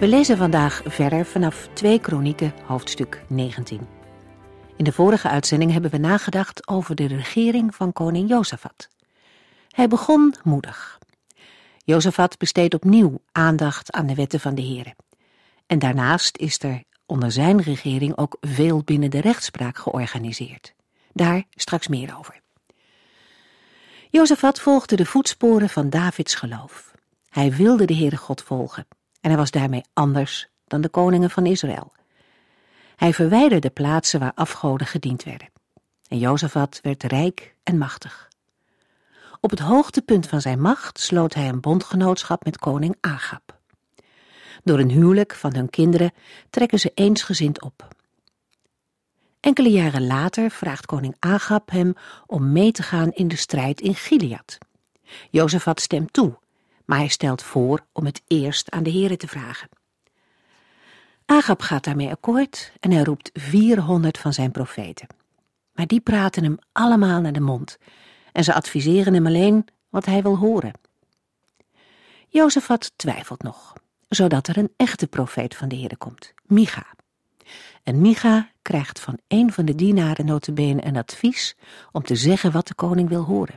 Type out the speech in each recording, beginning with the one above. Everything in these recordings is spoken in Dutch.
We lezen vandaag verder vanaf 2 Kronieken, hoofdstuk 19. In de vorige uitzending hebben we nagedacht over de regering van koning Jozefat. Hij begon moedig. Jozefat besteedt opnieuw aandacht aan de wetten van de Heer. En daarnaast is er onder zijn regering ook veel binnen de rechtspraak georganiseerd. Daar straks meer over. Jozefat volgde de voetsporen van Davids geloof. Hij wilde de Heere God volgen en hij was daarmee anders dan de koningen van Israël. Hij verwijderde plaatsen waar afgoden gediend werden. En Jozefat werd rijk en machtig. Op het hoogtepunt van zijn macht sloot hij een bondgenootschap met koning Agab. Door een huwelijk van hun kinderen trekken ze eensgezind op. Enkele jaren later vraagt koning Agab hem om mee te gaan in de strijd in Gilead. Jozefat stemt toe maar hij stelt voor om het eerst aan de heren te vragen. Agab gaat daarmee akkoord en hij roept 400 van zijn profeten. Maar die praten hem allemaal naar de mond en ze adviseren hem alleen wat hij wil horen. Jozefat twijfelt nog, zodat er een echte profeet van de Heer komt, Micha. En Micha krijgt van een van de dienaren notabene een advies om te zeggen wat de koning wil horen.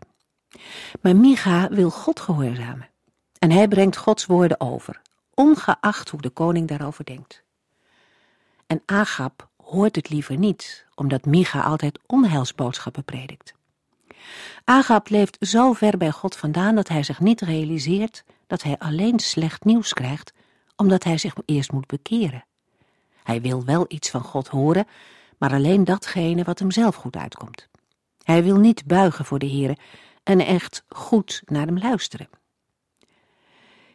Maar Micha wil God gehoorzamen. En hij brengt Gods woorden over, ongeacht hoe de koning daarover denkt. En Agab hoort het liever niet, omdat Micha altijd onheilsboodschappen predikt. Agab leeft zo ver bij God vandaan dat hij zich niet realiseert dat hij alleen slecht nieuws krijgt, omdat hij zich eerst moet bekeren. Hij wil wel iets van God horen, maar alleen datgene wat hem zelf goed uitkomt. Hij wil niet buigen voor de Heere en echt goed naar hem luisteren.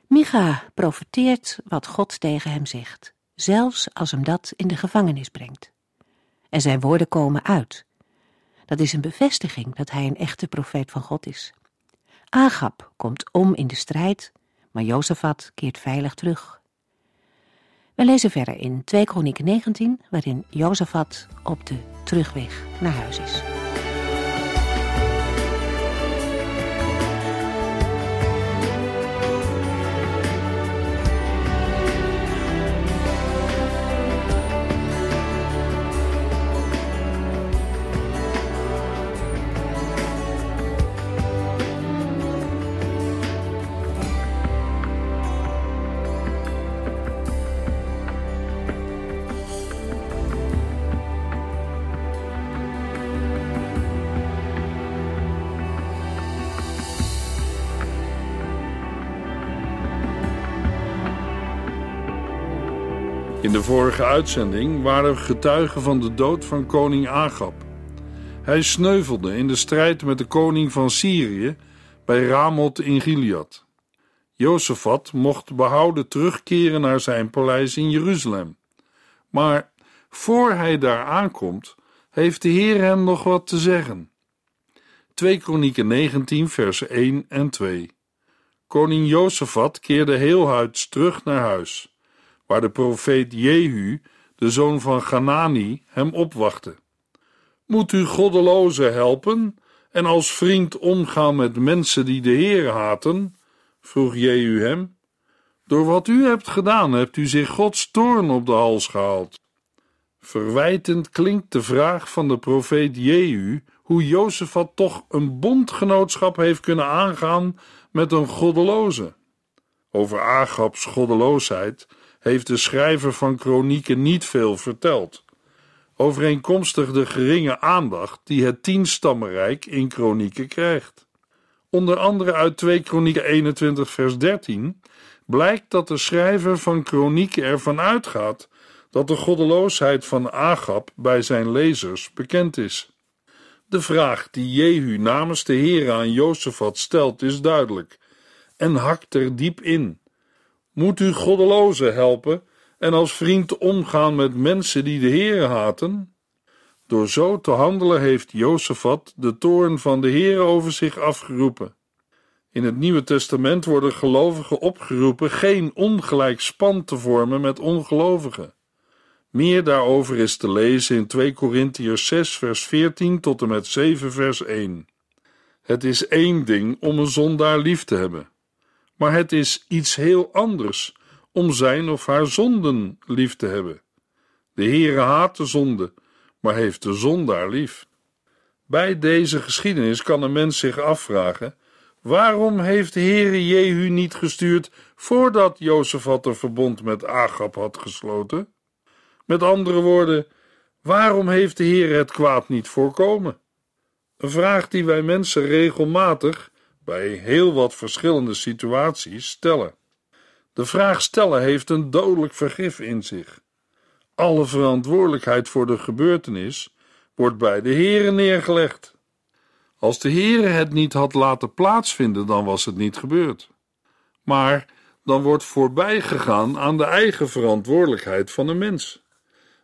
Micha profeteert wat God tegen hem zegt, zelfs als hem dat in de gevangenis brengt. En zijn woorden komen uit. Dat is een bevestiging dat hij een echte profeet van God is. Agab komt om in de strijd, maar Jozefat keert veilig terug. We lezen verder in 2 Kronieken 19, waarin Jozefat op de terugweg naar huis is. In de vorige uitzending waren we getuigen van de dood van koning Agab. Hij sneuvelde in de strijd met de koning van Syrië bij Ramoth in Gilead. Jozefat mocht behouden terugkeren naar zijn paleis in Jeruzalem. Maar voor hij daar aankomt, heeft de Heer hem nog wat te zeggen. 2 Kronieken 19 versen 1 en 2 Koning Jozefat keerde heelhuids terug naar huis waar de profeet Jehu, de zoon van Ganani, hem opwachtte. Moet u goddelozen helpen en als vriend omgaan met mensen die de Heer haten? vroeg Jehu hem. Door wat u hebt gedaan, hebt u zich Gods toorn op de hals gehaald. Verwijtend klinkt de vraag van de profeet Jehu hoe Jozefat toch een bondgenootschap heeft kunnen aangaan met een goddeloze. Over Agabs goddeloosheid heeft de schrijver van kronieken niet veel verteld. Overeenkomstig de geringe aandacht die het tienstammenrijk in kronieken krijgt. Onder andere uit 2 kronieken 21 vers 13 blijkt dat de schrijver van kronieken ervan uitgaat dat de goddeloosheid van Agab bij zijn lezers bekend is. De vraag die Jehu namens de Heer aan Jozefat stelt is duidelijk en hakt er diep in. Moet u goddelozen helpen en als vriend omgaan met mensen die de Heere haten? Door zo te handelen heeft Jozefat de toorn van de Heere over zich afgeroepen. In het Nieuwe Testament worden gelovigen opgeroepen geen ongelijk span te vormen met ongelovigen. Meer daarover is te lezen in 2 Korintiërs 6 vers 14 tot en met 7 vers 1. Het is één ding om een zondaar lief te hebben, maar het is iets heel anders om zijn of haar zonden lief te hebben. De Heere haat de zonde, maar heeft de zondaar lief. Bij deze geschiedenis kan een mens zich afvragen: waarom heeft de Heere Jehu niet gestuurd voordat Jozefat een verbond met Agab had gesloten? Met andere woorden, waarom heeft de Heer het kwaad niet voorkomen? Een vraag die wij mensen regelmatig, bij heel wat verschillende situaties, stellen. De vraag stellen heeft een dodelijk vergif in zich. Alle verantwoordelijkheid voor de gebeurtenis wordt bij de Heere neergelegd. Als de Heere het niet had laten plaatsvinden, dan was het niet gebeurd. Maar dan wordt voorbij gegaan aan de eigen verantwoordelijkheid van een mens.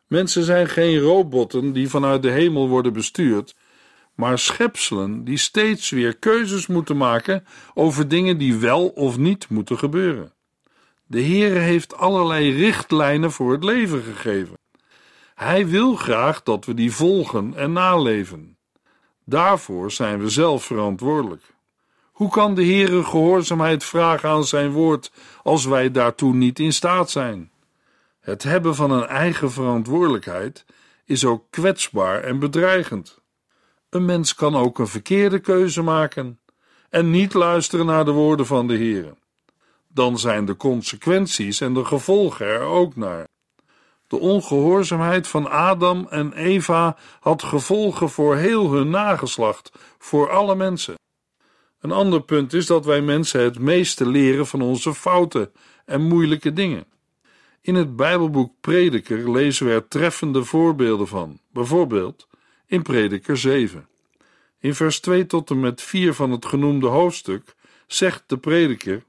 Mensen zijn geen robotten die vanuit de hemel worden bestuurd, maar schepselen die steeds weer keuzes moeten maken over dingen die wel of niet moeten gebeuren. De Heere heeft allerlei richtlijnen voor het leven gegeven. Hij wil graag dat we die volgen en naleven. Daarvoor zijn we zelf verantwoordelijk. Hoe kan de Heere gehoorzaamheid vragen aan zijn woord als wij daartoe niet in staat zijn? Het hebben van een eigen verantwoordelijkheid is ook kwetsbaar en bedreigend. Een mens kan ook een verkeerde keuze maken en niet luisteren naar de woorden van de Heer. Dan zijn de consequenties en de gevolgen er ook naar. De ongehoorzaamheid van Adam en Eva had gevolgen voor heel hun nageslacht, voor alle mensen. Een ander punt is dat wij mensen het meeste leren van onze fouten en moeilijke dingen. In het Bijbelboek Prediker lezen we er treffende voorbeelden van, bijvoorbeeld in Prediker 7. In vers 2 tot en met 4 van het genoemde hoofdstuk zegt de prediker: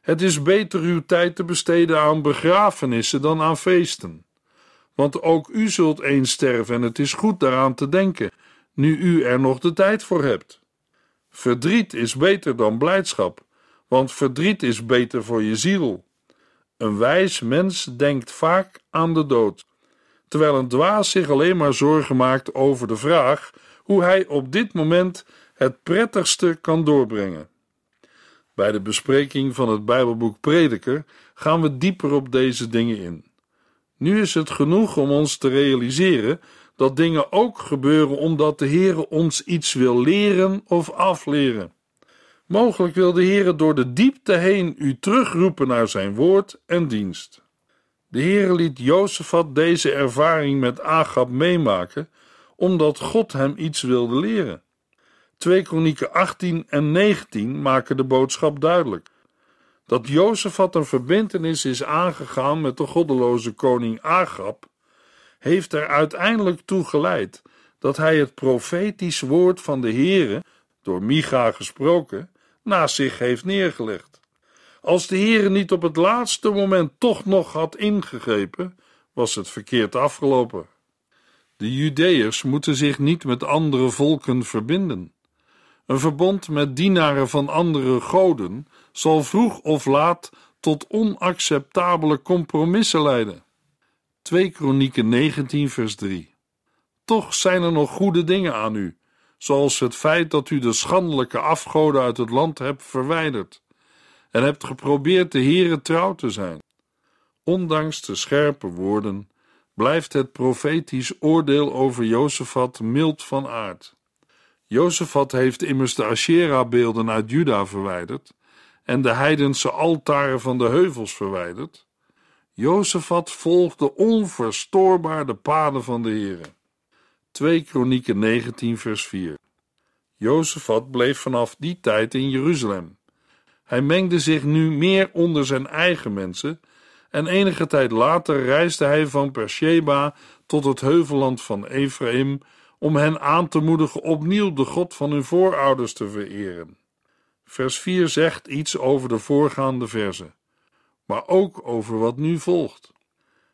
Het is beter uw tijd te besteden aan begrafenissen dan aan feesten. Want ook u zult eens sterven en het is goed daaraan te denken, nu u er nog de tijd voor hebt. Verdriet is beter dan blijdschap, want verdriet is beter voor je ziel. Een wijs mens denkt vaak aan de dood, terwijl een dwaas zich alleen maar zorgen maakt over de vraag hoe hij op dit moment het prettigste kan doorbrengen. Bij de bespreking van het Bijbelboek Prediker gaan we dieper op deze dingen in. Nu is het genoeg om ons te realiseren dat dingen ook gebeuren omdat de Heere ons iets wil leren of afleren. Mogelijk wil de Heere door de diepte heen u terugroepen naar zijn woord en dienst. De Heere liet Jozefat deze ervaring met Agab meemaken, omdat God hem iets wilde leren. 2 Kronieken 18 en 19 maken de boodschap duidelijk. Dat Jozefat een verbintenis is aangegaan met de goddeloze koning Agab, heeft er uiteindelijk toe geleid dat hij het profetisch woord van de Heere, door Micha gesproken, naast zich heeft neergelegd. Als de Heer niet op het laatste moment toch nog had ingegrepen, was het verkeerd afgelopen. De Judeërs moeten zich niet met andere volken verbinden. Een verbond met dienaren van andere goden zal vroeg of laat tot onacceptabele compromissen leiden. 2 Kronieken 19 vers 3 Toch zijn er nog goede dingen aan u, zoals het feit dat u de schandelijke afgoden uit het land hebt verwijderd en hebt geprobeerd de Heere trouw te zijn. Ondanks de scherpe woorden blijft het profetisch oordeel over Jozefat mild van aard. Jozefat heeft immers de Asherah-beelden uit Juda verwijderd en de heidense altaren van de heuvels verwijderd. Jozefat volgde onverstoorbaar de paden van de Heere. 2 Kronieken 19 vers 4 Jozefat bleef vanaf die tijd in Jeruzalem. Hij mengde zich nu meer onder zijn eigen mensen en enige tijd later reisde hij van Persheba tot het heuvelland van Ephraim om hen aan te moedigen opnieuw de God van hun voorouders te vereren. Vers 4 zegt iets over de voorgaande verzen, maar ook over wat nu volgt.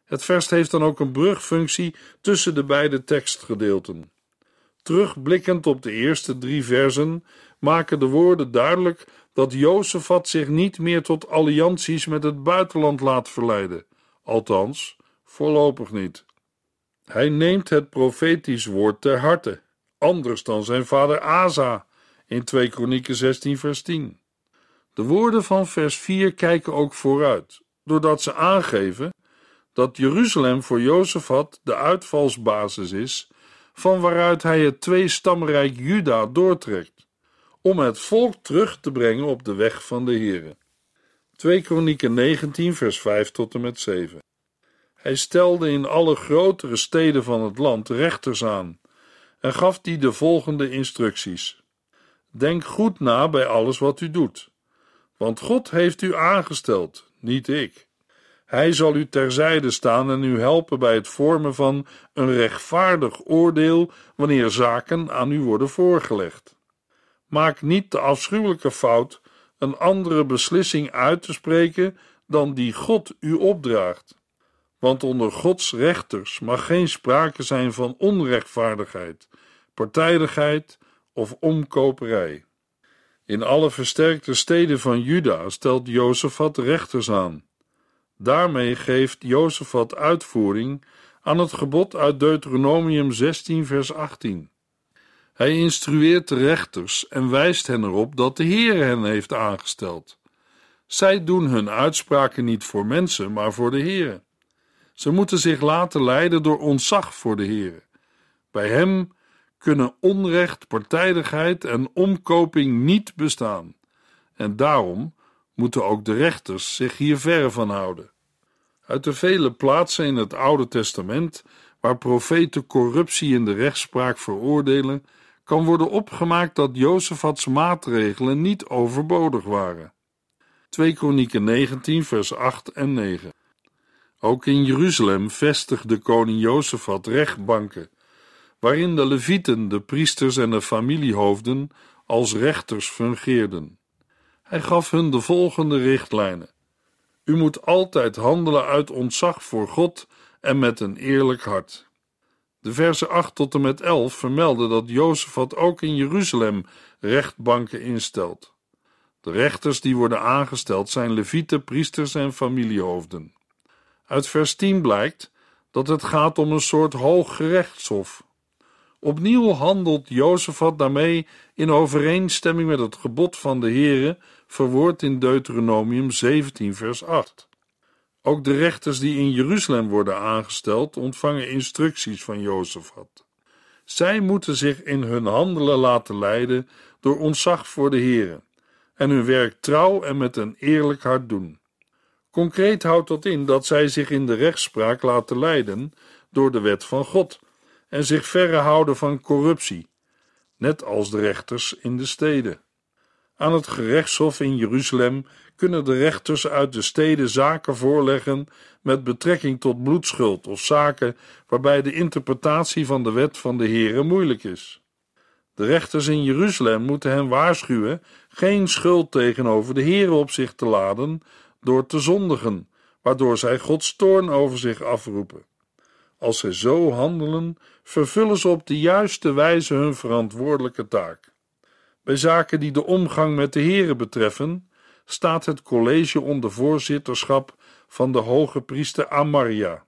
Het vers heeft dan ook een brugfunctie tussen de beide tekstgedeelten. Terugblikkend op de eerste drie versen maken de woorden duidelijk dat Jozefat zich niet meer tot allianties met het buitenland laat verleiden, althans, voorlopig niet. Hij neemt het profetisch woord ter harte, anders dan zijn vader Asa in 2 Kronieken 16 vers 10. De woorden van vers 4 kijken ook vooruit, doordat ze aangeven dat Jeruzalem voor Jozefat de uitvalsbasis is van waaruit hij het twee-stamrijk Juda doortrekt, om het volk terug te brengen op de weg van de Heere. 2 Kronieken 19 vers 5 tot en met 7 Hij stelde in alle grotere steden van het land rechters aan en gaf die de volgende instructies. Denk goed na bij alles wat u doet, want God heeft u aangesteld, niet ik. Hij zal u terzijde staan en u helpen bij het vormen van een rechtvaardig oordeel wanneer zaken aan u worden voorgelegd. Maak niet de afschuwelijke fout een andere beslissing uit te spreken dan die God u opdraagt. Want onder Gods rechters mag geen sprake zijn van onrechtvaardigheid, partijdigheid of omkoperij. In alle versterkte steden van Juda stelt Jozefat rechters aan Daarmee geeft Jozefat uitvoering aan het gebod uit Deuteronomium 16, vers 18. Hij instrueert de rechters en wijst hen erop dat de Heer hen heeft aangesteld. Zij doen hun uitspraken niet voor mensen, maar voor de Heer. Ze moeten zich laten leiden door ontzag voor de Heer. Bij hem kunnen onrecht, partijdigheid en omkoping niet bestaan. En daarom moeten ook de rechters zich hier verre van houden. Uit de vele plaatsen in het Oude Testament waar profeten corruptie in de rechtspraak veroordelen, kan worden opgemaakt dat Jozefats maatregelen niet overbodig waren. 2 Kronieken 19 vers 8 en 9 Ook in Jeruzalem vestigde koning Jozefat rechtbanken, waarin de levieten, de priesters en de familiehoofden als rechters fungeerden. Hij gaf hun de volgende richtlijnen. U moet altijd handelen uit ontzag voor God en met een eerlijk hart. De versen 8 tot en met 11 vermelden dat Jozefat ook in Jeruzalem rechtbanken instelt. De rechters die worden aangesteld zijn levieten, priesters en familiehoofden. Uit vers 10 blijkt dat het gaat om een soort hoog gerechtshof. Opnieuw handelt Jozefat daarmee in overeenstemming met het gebod van de Heere verwoord in Deuteronomium 17, vers 8. Ook de rechters die in Jeruzalem worden aangesteld, ontvangen instructies van Jozefat. Zij moeten zich in hun handelen laten leiden door ontzag voor de Heere en hun werk trouw en met een eerlijk hart doen. Concreet houdt dat in dat zij zich in de rechtspraak laten leiden door de wet van God en zich verre houden van corruptie, net als de rechters in de steden. Aan het gerechtshof in Jeruzalem kunnen de rechters uit de steden zaken voorleggen met betrekking tot bloedschuld of zaken waarbij de interpretatie van de wet van de Heere moeilijk is. De rechters in Jeruzalem moeten hen waarschuwen geen schuld tegenover de Heere op zich te laden door te zondigen, waardoor zij Gods toorn over zich afroepen. Als zij zo handelen, vervullen ze op de juiste wijze hun verantwoordelijke taak. Bij zaken die de omgang met de heren betreffen, staat het college onder voorzitterschap van de hoge priester Amaria.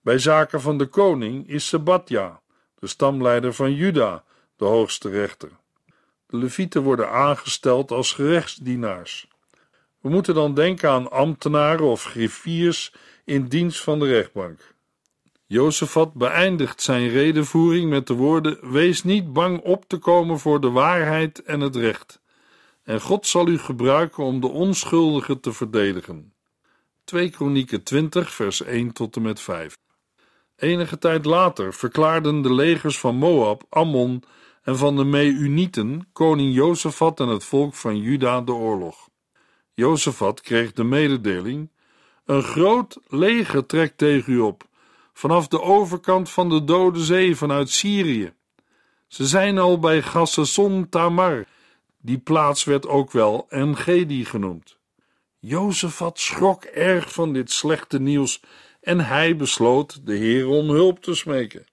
Bij zaken van de koning is Sebatja, de stamleider van Juda, de hoogste rechter. De levieten worden aangesteld als gerechtsdienaars. We moeten dan denken aan ambtenaren of griffiers in dienst van de rechtbank. Jozefat beëindigt zijn redenvoering met de woorden: Wees niet bang op te komen voor de waarheid en het recht. En God zal u gebruiken om de onschuldigen te verdedigen. 2 Kronieken 20, vers 1 tot en met 5. Enige tijd later verklaarden de legers van Moab, Ammon en van de Meunieten koning Jozefat en het volk van Juda de oorlog. Jozefat kreeg de mededeling: Een groot leger trekt tegen u op vanaf de overkant van de Dode Zee vanuit Syrië. Ze zijn al bij Gassason Tamar. Die plaats werd ook wel Engedi genoemd. Jozefat schrok erg van dit slechte nieuws en hij besloot de Heer om hulp te smeken.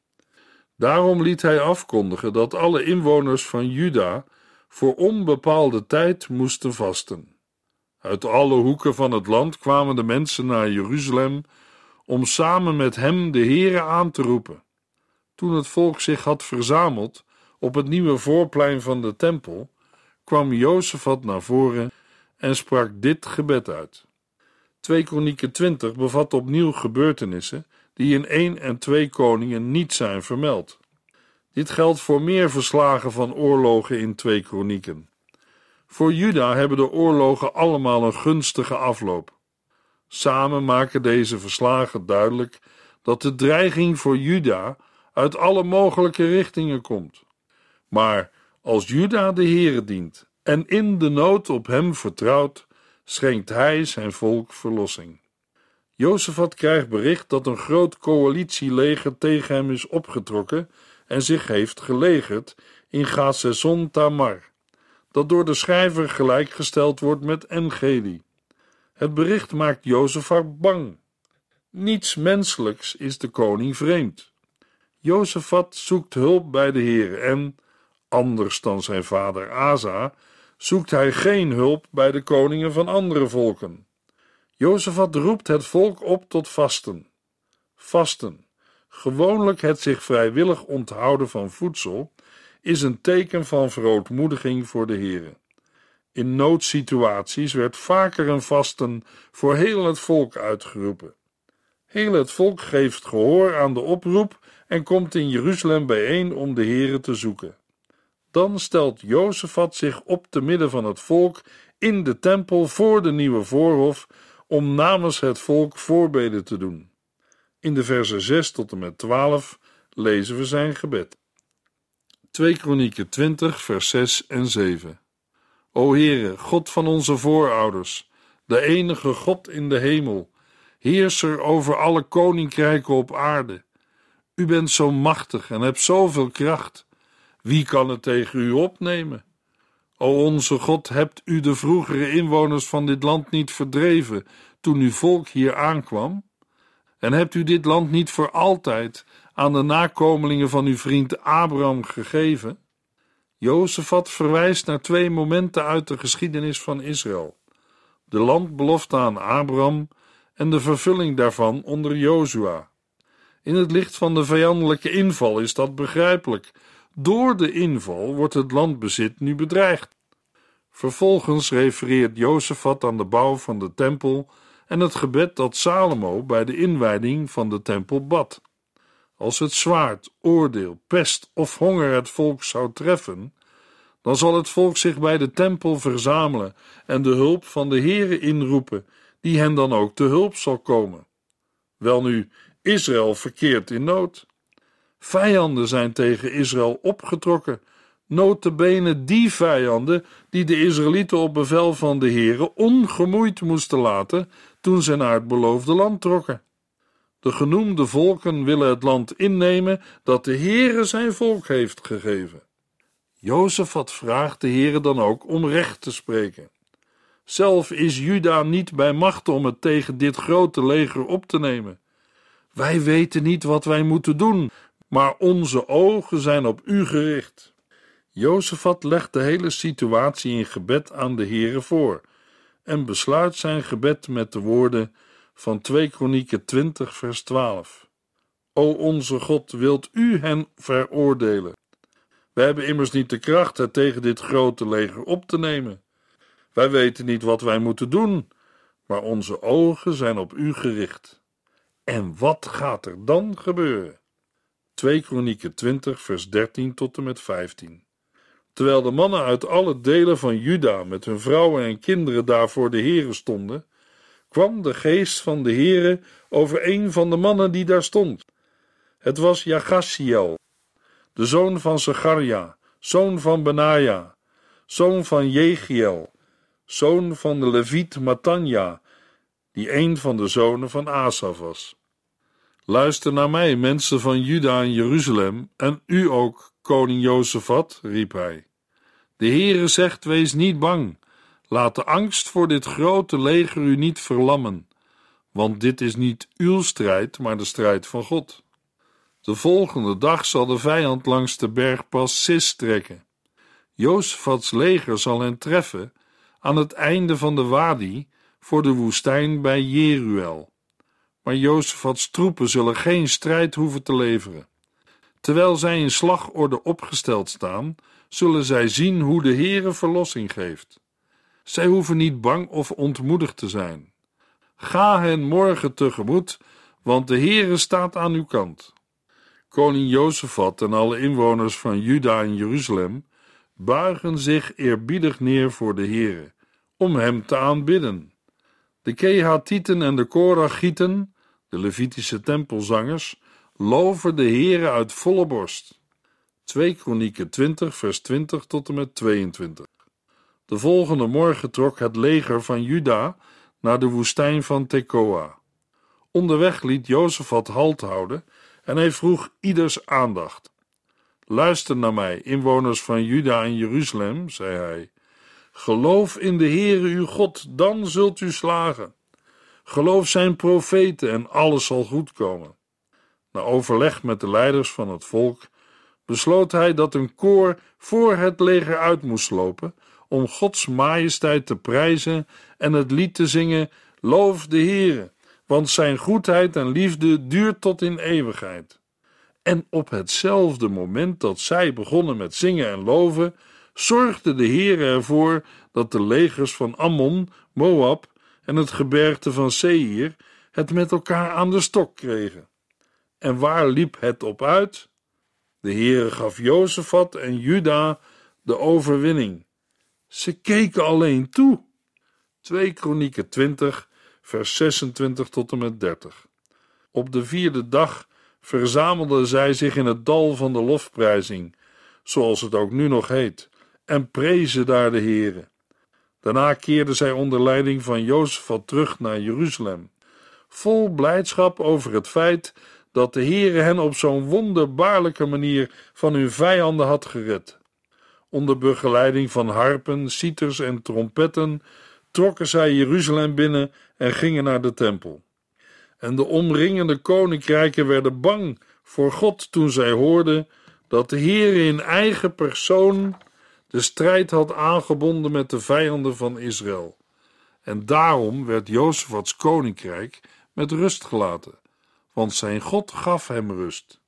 Daarom liet hij afkondigen dat alle inwoners van Juda voor onbepaalde tijd moesten vasten. Uit alle hoeken van het land kwamen de mensen naar Jeruzalem om samen met hem de Heere aan te roepen. Toen het volk zich had verzameld op het nieuwe voorplein van de tempel, kwam Jozefat naar voren en sprak dit gebed uit. 2 Kronieken 20 bevat opnieuw gebeurtenissen die in 1 en 2 Koningen niet zijn vermeld. Dit geldt voor meer verslagen van oorlogen in 2 Kronieken. Voor Juda hebben de oorlogen allemaal een gunstige afloop. Samen maken deze verslagen duidelijk dat de dreiging voor Juda uit alle mogelijke richtingen komt. Maar als Juda de Heere dient en in de nood op hem vertrouwt, schenkt hij zijn volk verlossing. Jozefat krijgt bericht dat een groot coalitieleger tegen hem is opgetrokken en zich heeft gelegerd in Gazezon Tamar, dat door de schrijver gelijkgesteld wordt met Engedi. Het bericht maakt Jozefat bang. Niets menselijks is de koning vreemd. Jozefat zoekt hulp bij de Heer en, anders dan zijn vader Asa, zoekt hij geen hulp bij de koningen van andere volken. Jozefat roept het volk op tot vasten. Vasten, gewoonlijk het zich vrijwillig onthouden van voedsel, is een teken van verootmoediging voor de Heere. In noodsituaties werd vaker een vasten voor heel het volk uitgeroepen. Heel het volk geeft gehoor aan de oproep en komt in Jeruzalem bijeen om de Heere te zoeken. Dan stelt Jozefat zich op te midden van het volk in de tempel voor de nieuwe voorhof om namens het volk voorbeden te doen. In de versen 6 tot en met 12 lezen we zijn gebed. 2 Kronieken 20 vers 6 en 7 O Heere, God van onze voorouders, de enige God in de hemel, heerser over alle koninkrijken op aarde. U bent zo machtig en hebt zoveel kracht. Wie kan het tegen u opnemen? O onze God, hebt u de vroegere inwoners van dit land niet verdreven toen uw volk hier aankwam? En hebt u dit land niet voor altijd aan de nakomelingen van uw vriend Abraham gegeven? Jozefat verwijst naar twee momenten uit de geschiedenis van Israël: de landbelofte aan Abraham en de vervulling daarvan onder Jozua. In het licht van de vijandelijke inval is dat begrijpelijk door de inval wordt het landbezit nu bedreigd. Vervolgens refereert Jozefat aan de bouw van de tempel en het gebed dat Salomo bij de inwijding van de tempel bad. Als het zwaard, oordeel, pest of honger het volk zou treffen, dan zal het volk zich bij de tempel verzamelen en de hulp van de Heere inroepen, die hen dan ook te hulp zal komen. Welnu, Israël verkeert in nood. Vijanden zijn tegen Israël opgetrokken, notabene die vijanden die de Israëlieten op bevel van de Heere ongemoeid moesten laten toen ze naar het beloofde land trokken. De genoemde volken willen het land innemen dat de Heere zijn volk heeft gegeven. Jozef had vraagt de Heere dan ook om recht te spreken. Zelf is Juda niet bij macht om het tegen dit grote leger op te nemen. Wij weten niet wat wij moeten doen, maar onze ogen zijn op u gericht. Jozefat legt de hele situatie in gebed aan de Heere voor en besluit zijn gebed met de woorden van 2 Kronieken 20 vers 12. O onze God, wilt u hen veroordelen? Wij hebben immers niet de kracht het tegen dit grote leger op te nemen. Wij weten niet wat wij moeten doen, maar onze ogen zijn op u gericht. En wat gaat er dan gebeuren? 2 Kronieken 20, vers 13 tot en met 15. Terwijl de mannen uit alle delen van Juda met hun vrouwen en kinderen daar voor de heren stonden, kwam de geest van de Heere over een van de mannen die daar stond. Het was Jagasiel, de zoon van Zacharia, zoon van Benaja, zoon van Jegiel, zoon van de Leviet Matanja, die een van de zonen van Asaf was. Luister naar mij, mensen van Juda en Jeruzalem, en u ook, koning Jozefat, riep hij. De Heere zegt, wees niet bang, laat de angst voor dit grote leger u niet verlammen, want dit is niet uw strijd, maar de strijd van God. De volgende dag zal de vijand langs de bergpas Sis trekken. Jozefats leger zal hen treffen aan het einde van de wadi voor de woestijn bij Jeruel. Maar Jozefats troepen zullen geen strijd hoeven te leveren. Terwijl zij in slagorde opgesteld staan, zullen zij zien hoe de Heere verlossing geeft. Zij hoeven niet bang of ontmoedigd te zijn. Ga hen morgen tegemoet, want de Heere staat aan uw kant. Koning Jozefat en alle inwoners van Juda en Jeruzalem buigen zich eerbiedig neer voor de Heere, om hem te aanbidden. De Kehatieten en de Korachieten, de Levitische tempelzangers, loven de Heere uit volle borst. 2 Kronieken 20 vers 20 tot en met 22 De volgende morgen trok het leger van Juda naar de woestijn van Tekoa. Onderweg liet Jozefat halt houden en hij vroeg ieders aandacht. Luister naar mij, inwoners van Juda en Jeruzalem, zei hij. Geloof in de Heere uw God, dan zult u slagen. Geloof zijn profeten en alles zal goed komen. Na overleg met de leiders van het volk besloot hij dat een koor voor het leger uit moest lopen om Gods majesteit te prijzen en het lied te zingen: Loof de Heere, want zijn goedheid en liefde duurt tot in eeuwigheid. En op hetzelfde moment dat zij begonnen met zingen en loven, zorgde de Heere ervoor dat de legers van Ammon, Moab en het gebergte van Seir het met elkaar aan de stok kregen. En waar liep het op uit? De Heere gaf Jozefat en Juda de overwinning. Ze keken alleen toe. 2 Kronieken 20, vers 26 tot en met 30. Op de vierde dag verzamelden zij zich in het dal van de lofprijzing, zoals het ook nu nog heet, en prezen daar de Heere. Daarna keerden zij onder leiding van Jozefat terug naar Jeruzalem, vol blijdschap over het feit dat de Heere hen op zo'n wonderbaarlijke manier van hun vijanden had gered. Onder begeleiding van harpen, citers en trompetten trokken zij Jeruzalem binnen en gingen naar de tempel. En de omringende koninkrijken werden bang voor God toen zij hoorden dat de Heer in eigen persoon de strijd had aangebonden met de vijanden van Israël. En daarom werd Jozefats koninkrijk met rust gelaten, want zijn God gaf hem rust.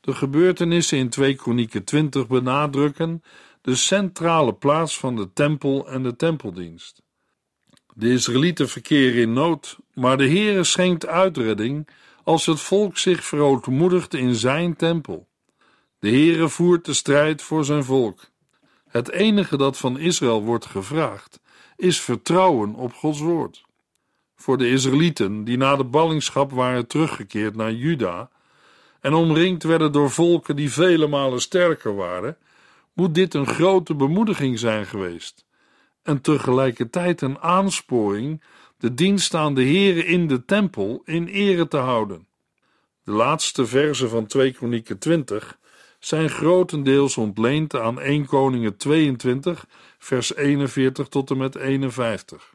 De gebeurtenissen in 2 Kronieken 20 benadrukken de centrale plaats van de tempel en de tempeldienst. De Israëlieten verkeren in nood, maar de Heere schenkt uitredding als het volk zich verootmoedigt in zijn tempel. De Heere voert de strijd voor zijn volk. Het enige dat van Israël wordt gevraagd, is vertrouwen op Gods woord. Voor de Israëlieten, die na de ballingschap waren teruggekeerd naar Juda en omringd werden door volken die vele malen sterker waren, moet dit een grote bemoediging zijn geweest en tegelijkertijd een aansporing de dienst aan de Heere in de tempel in ere te houden. De laatste verzen van 2 Kronieken 20 zijn grotendeels ontleend aan 1 Koningen 22 vers 41 tot en met 51.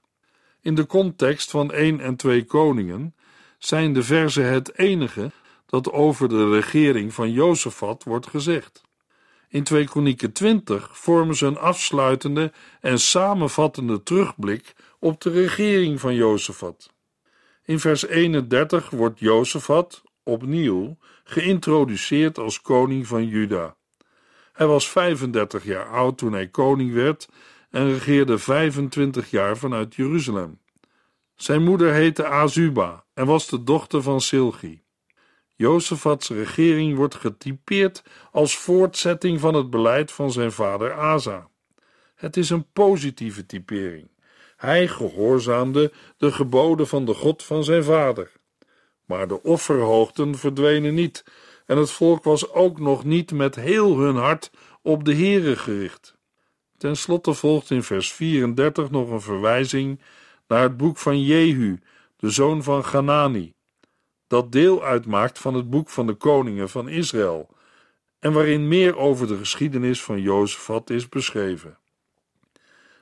In de context van 1 en 2 Koningen zijn de verzen het enige dat over de regering van Jozefat wordt gezegd. In 2 Kronieken 20 vormen ze een afsluitende en samenvattende terugblik op de regering van Jozefat. In vers 31 wordt Jozefat opnieuw geïntroduceerd als koning van Juda. Hij was 35 jaar oud toen hij koning werd en regeerde 25 jaar vanuit Jeruzalem. Zijn moeder heette Azuba en was de dochter van Silgi. Jozefats regering wordt getypeerd als voortzetting van het beleid van zijn vader Asa. Het is een positieve typering. Hij gehoorzaamde de geboden van de God van zijn vader. Maar de offerhoogten verdwenen niet, en het volk was ook nog niet met heel hun hart op de Heere gericht. Ten slotte volgt in vers 34 nog een verwijzing naar het boek van Jehu, de zoon van Ganani, dat deel uitmaakt van het boek van de koningen van Israël en waarin meer over de geschiedenis van Jozefat is beschreven.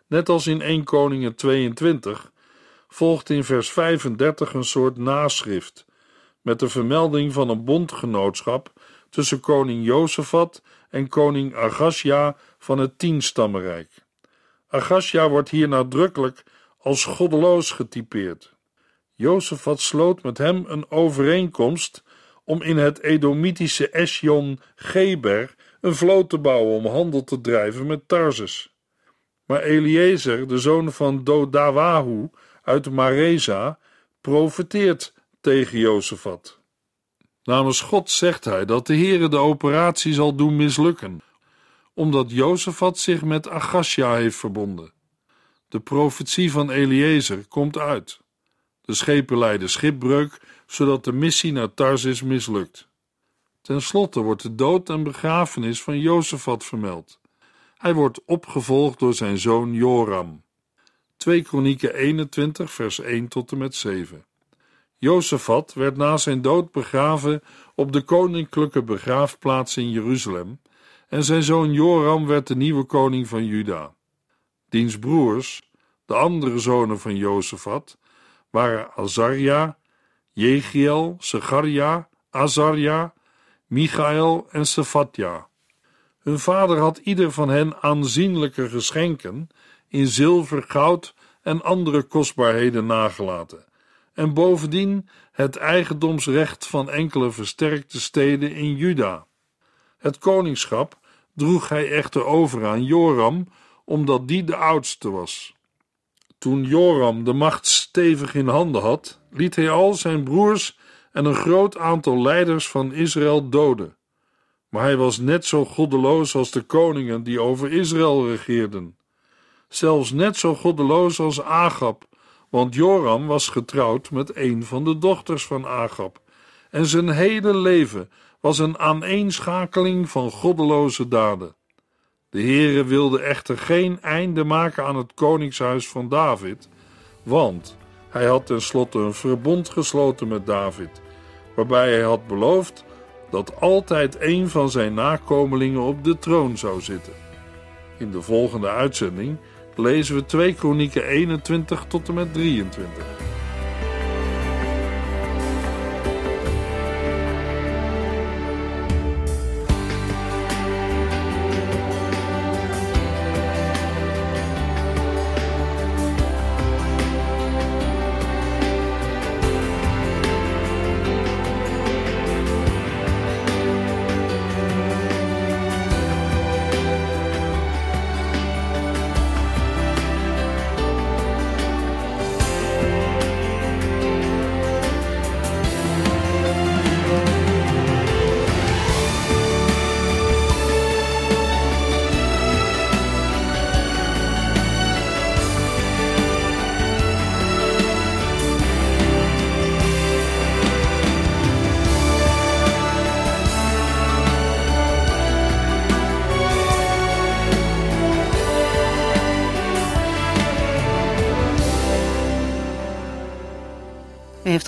Net als in 1 Koningen 22 volgt in vers 35 een soort naschrift met de vermelding van een bondgenootschap tussen koning Jozefat en koning Agasja van het Tienstammenrijk. Agasja wordt hier nadrukkelijk als goddeloos getypeerd. Jozefat sloot met hem een overeenkomst om in het Edomitische Esjon Geber een vloot te bouwen om handel te drijven met Tarsus. Maar Eliezer, de zoon van Dodawahu uit Mareza, profeteert tegen Jozefat. Namens God zegt hij dat de Heere de operatie zal doen mislukken, omdat Jozefat zich met Agasja heeft verbonden. De profetie van Eliezer komt uit. De schepen lijden schipbreuk, zodat de missie naar Tarsis mislukt. Ten slotte wordt de dood en begrafenis van Jozefat vermeld. Hij wordt opgevolgd door zijn zoon Joram. 2 Kronieken 21 vers 1 tot en met 7 Jozefat werd na zijn dood begraven op de koninklijke begraafplaats in Jeruzalem en zijn zoon Joram werd de nieuwe koning van Juda. Diens broers, de andere zonen van Jozefat, waren Azaria, Jegiel, Segaria, Azaria, Michael en Sefatja. Hun vader had ieder van hen aanzienlijke geschenken in zilver, goud en andere kostbaarheden nagelaten, en bovendien het eigendomsrecht van enkele versterkte steden in Juda. Het koningschap droeg hij echter over aan Joram, omdat die de oudste was. Toen Joram de macht stevig in handen had, liet hij al zijn broers en een groot aantal leiders van Israël doden. Maar hij was net zo goddeloos als de koningen die over Israël regeerden. Zelfs net zo goddeloos als Agab, want Joram was getrouwd met een van de dochters van Agab, en zijn hele leven was een aaneenschakeling van goddeloze daden. De Heere wilde echter geen einde maken aan het koningshuis van David, want hij had tenslotte een verbond gesloten met David, waarbij hij had beloofd dat altijd een van zijn nakomelingen op de troon zou zitten. In de volgende uitzending lezen we 2 Kronieken 21 tot en met 23.